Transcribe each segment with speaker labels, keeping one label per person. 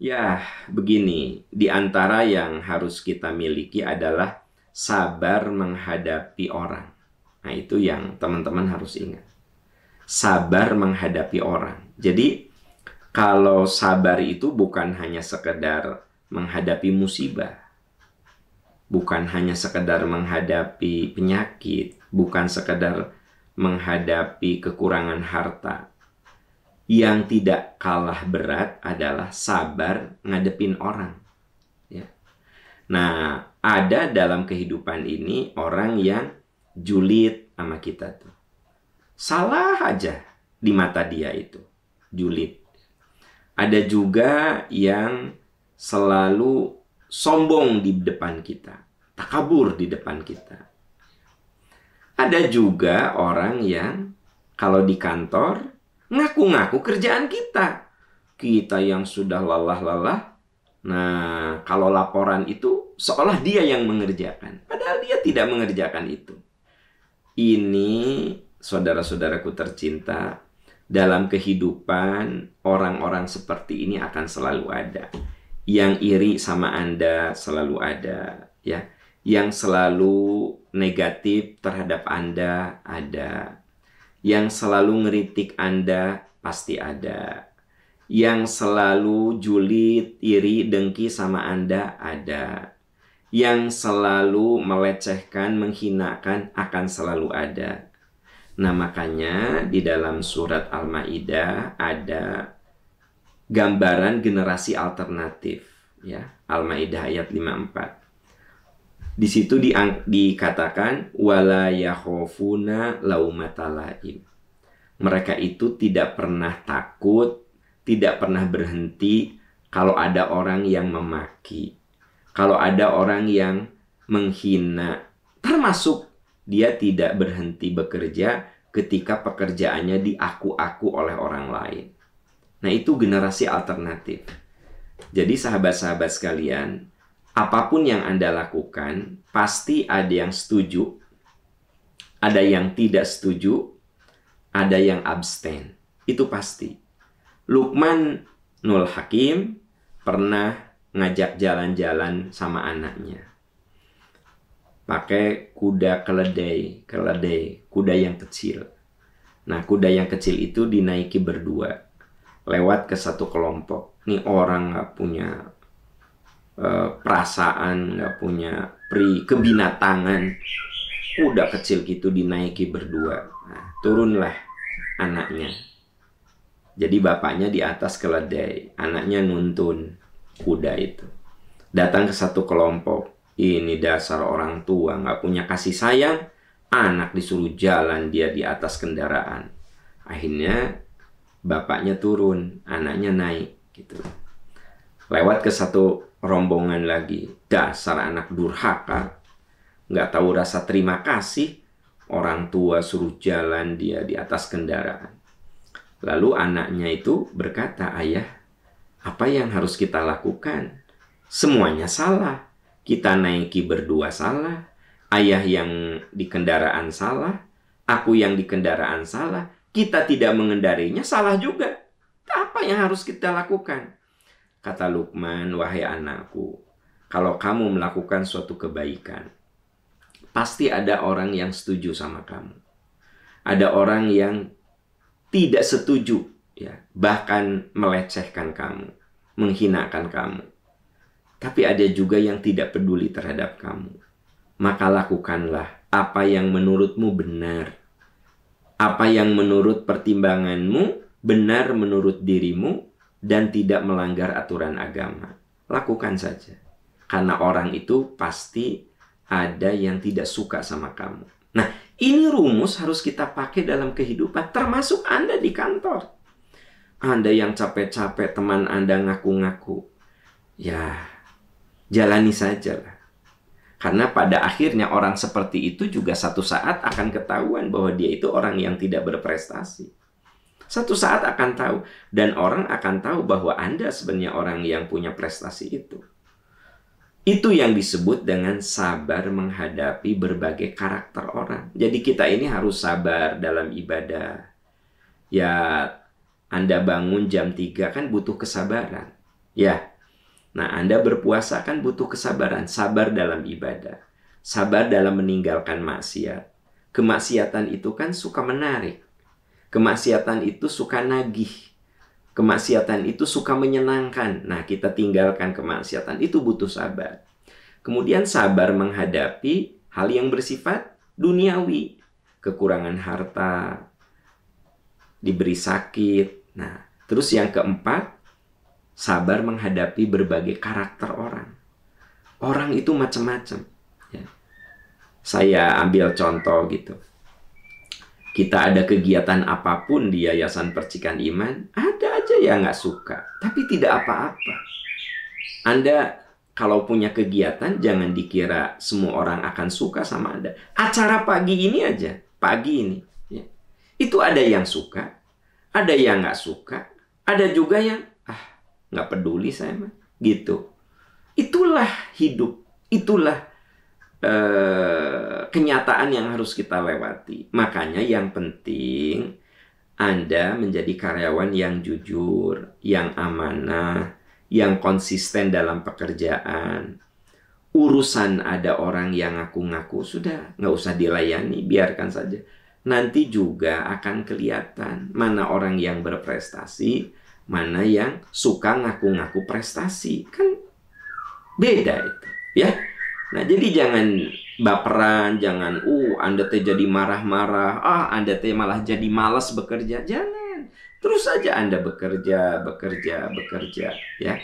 Speaker 1: Ya, begini, di antara yang harus kita miliki adalah sabar menghadapi orang. Nah, itu yang teman-teman harus ingat. Sabar menghadapi orang. Jadi, kalau sabar itu bukan hanya sekedar menghadapi musibah, bukan hanya sekedar menghadapi penyakit, bukan sekedar menghadapi kekurangan harta, yang tidak kalah berat adalah sabar ngadepin orang. Ya. Nah, ada dalam kehidupan ini orang yang julid sama kita tuh. Salah aja di mata dia itu, julid. Ada juga yang selalu sombong di depan kita, takabur di depan kita. Ada juga orang yang kalau di kantor ngaku-ngaku kerjaan kita. Kita yang sudah lelah-lelah. Nah, kalau laporan itu seolah dia yang mengerjakan. Padahal dia tidak mengerjakan itu. Ini saudara-saudaraku tercinta, dalam kehidupan orang-orang seperti ini akan selalu ada. Yang iri sama Anda selalu ada, ya. Yang selalu negatif terhadap Anda ada yang selalu ngeritik Anda pasti ada. Yang selalu julid, iri, dengki sama Anda ada. Yang selalu melecehkan, menghinakan akan selalu ada. Nah, makanya di dalam surat Al-Maidah ada gambaran generasi alternatif ya. Al-Maidah ayat 54. Di situ di, dikatakan wala yakhofuna laumatalaim. Mereka itu tidak pernah takut, tidak pernah berhenti kalau ada orang yang memaki. Kalau ada orang yang menghina, termasuk dia tidak berhenti bekerja ketika pekerjaannya diaku-aku oleh orang lain. Nah, itu generasi alternatif. Jadi sahabat-sahabat sekalian, apa pun yang Anda lakukan, pasti ada yang setuju, ada yang tidak setuju, ada yang abstain. Itu pasti. Lukman Nul Hakim pernah ngajak jalan-jalan sama anaknya. Pakai kuda keledai, keledai, kuda yang kecil. Nah, kuda yang kecil itu dinaiki berdua. Lewat ke satu kelompok. Ini orang nggak punya Eh, perasaan, nggak punya pri kebinatangan. Udah kecil gitu dinaiki berdua. Nah, turunlah anaknya. Jadi bapaknya di atas keledai, anaknya nuntun kuda itu. Datang ke satu kelompok. Ini dasar orang tua nggak punya kasih sayang, anak disuruh jalan dia di atas kendaraan. Akhirnya bapaknya turun, anaknya naik gitu. Lewat ke satu rombongan lagi. Dasar anak durhaka. Nggak tahu rasa terima kasih. Orang tua suruh jalan dia di atas kendaraan. Lalu anaknya itu berkata, ayah, apa yang harus kita lakukan? Semuanya salah. Kita naiki berdua salah. Ayah yang di kendaraan salah. Aku yang di kendaraan salah. Kita tidak mengendarinya salah juga. Apa yang harus kita lakukan? Kata Lukman, wahai anakku, kalau kamu melakukan suatu kebaikan, pasti ada orang yang setuju sama kamu. Ada orang yang tidak setuju, ya, bahkan melecehkan kamu, menghinakan kamu. Tapi ada juga yang tidak peduli terhadap kamu. Maka lakukanlah apa yang menurutmu benar. Apa yang menurut pertimbanganmu benar menurut dirimu dan tidak melanggar aturan agama. Lakukan saja. Karena orang itu pasti ada yang tidak suka sama kamu. Nah, ini rumus harus kita pakai dalam kehidupan, termasuk Anda di kantor. Anda yang capek-capek, teman Anda ngaku-ngaku. Ya, jalani saja lah. Karena pada akhirnya orang seperti itu juga satu saat akan ketahuan bahwa dia itu orang yang tidak berprestasi. Satu saat akan tahu dan orang akan tahu bahwa Anda sebenarnya orang yang punya prestasi itu. Itu yang disebut dengan sabar menghadapi berbagai karakter orang. Jadi kita ini harus sabar dalam ibadah. Ya, Anda bangun jam 3 kan butuh kesabaran. Ya, Nah, Anda berpuasa kan butuh kesabaran, sabar dalam ibadah, sabar dalam meninggalkan maksiat. Kemaksiatan itu kan suka menarik. Kemaksiatan itu suka nagih. Kemaksiatan itu suka menyenangkan. Nah, kita tinggalkan kemaksiatan itu butuh sabar. Kemudian sabar menghadapi hal yang bersifat duniawi, kekurangan harta, diberi sakit. Nah, terus yang keempat, sabar menghadapi berbagai karakter orang. Orang itu macam-macam. Ya. Saya ambil contoh gitu. Kita ada kegiatan apa pun di Yayasan Percikan Iman, ada aja yang nggak suka, tapi tidak apa-apa. Anda kalau punya kegiatan, jangan dikira semua orang akan suka sama Anda. Acara pagi ini aja, pagi ini, ya. itu ada yang suka, ada yang nggak suka, ada juga yang nggak peduli saya mah gitu itulah hidup itulah uh, kenyataan yang harus kita lewati. Makanya yang penting anda menjadi karyawan yang jujur yang amanah yang konsisten dalam pekerjaan. Urusan ada orang yang ngaku-ngaku sudah nggak usah dilayani biarkan saja. Nanti juga akan kelihatan mana orang yang berprestasi mana yang suka ngaku-ngaku prestasi. Kan beda itu ya nah jadi jangan baperan jangan uh anda teh jadi marah-marah. Ah anda teh malah jadi malas bekerja. Jangan. Terus saja anda bekerja bekerja bekerja ya.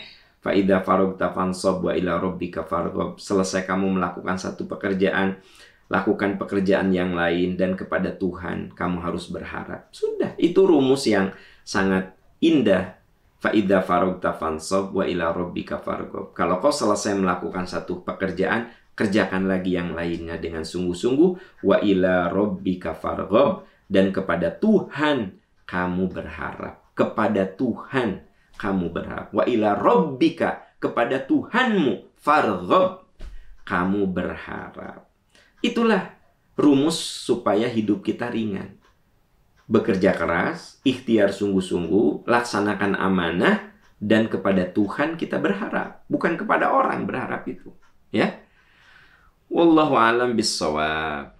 Speaker 1: Faida farogta fansob wa ila rabbika fargob selesai kamu melakukan satu pekerjaan lakukan pekerjaan yang lain dan kepada Tuhan kamu harus berharap. Sudah itu rumus yang sangat indah Fa'idha farogta fansob wa ila rabbika fargob. Kalau kau selesai melakukan satu pekerjaan, kerjakan lagi yang lainnya dengan sungguh-sungguh. Wa ila rabbika fargob. Dan kepada Tuhan kamu berharap. Kepada Tuhan kamu berharap. Wa ila rabbika. Kepada Tuhanmu fargob. Kamu berharap. Itulah rumus supaya hidup kita ringan bekerja keras, ikhtiar sungguh-sungguh, laksanakan amanah, dan kepada Tuhan kita berharap, bukan kepada orang berharap itu. Ya, Wallahu alam bisawab.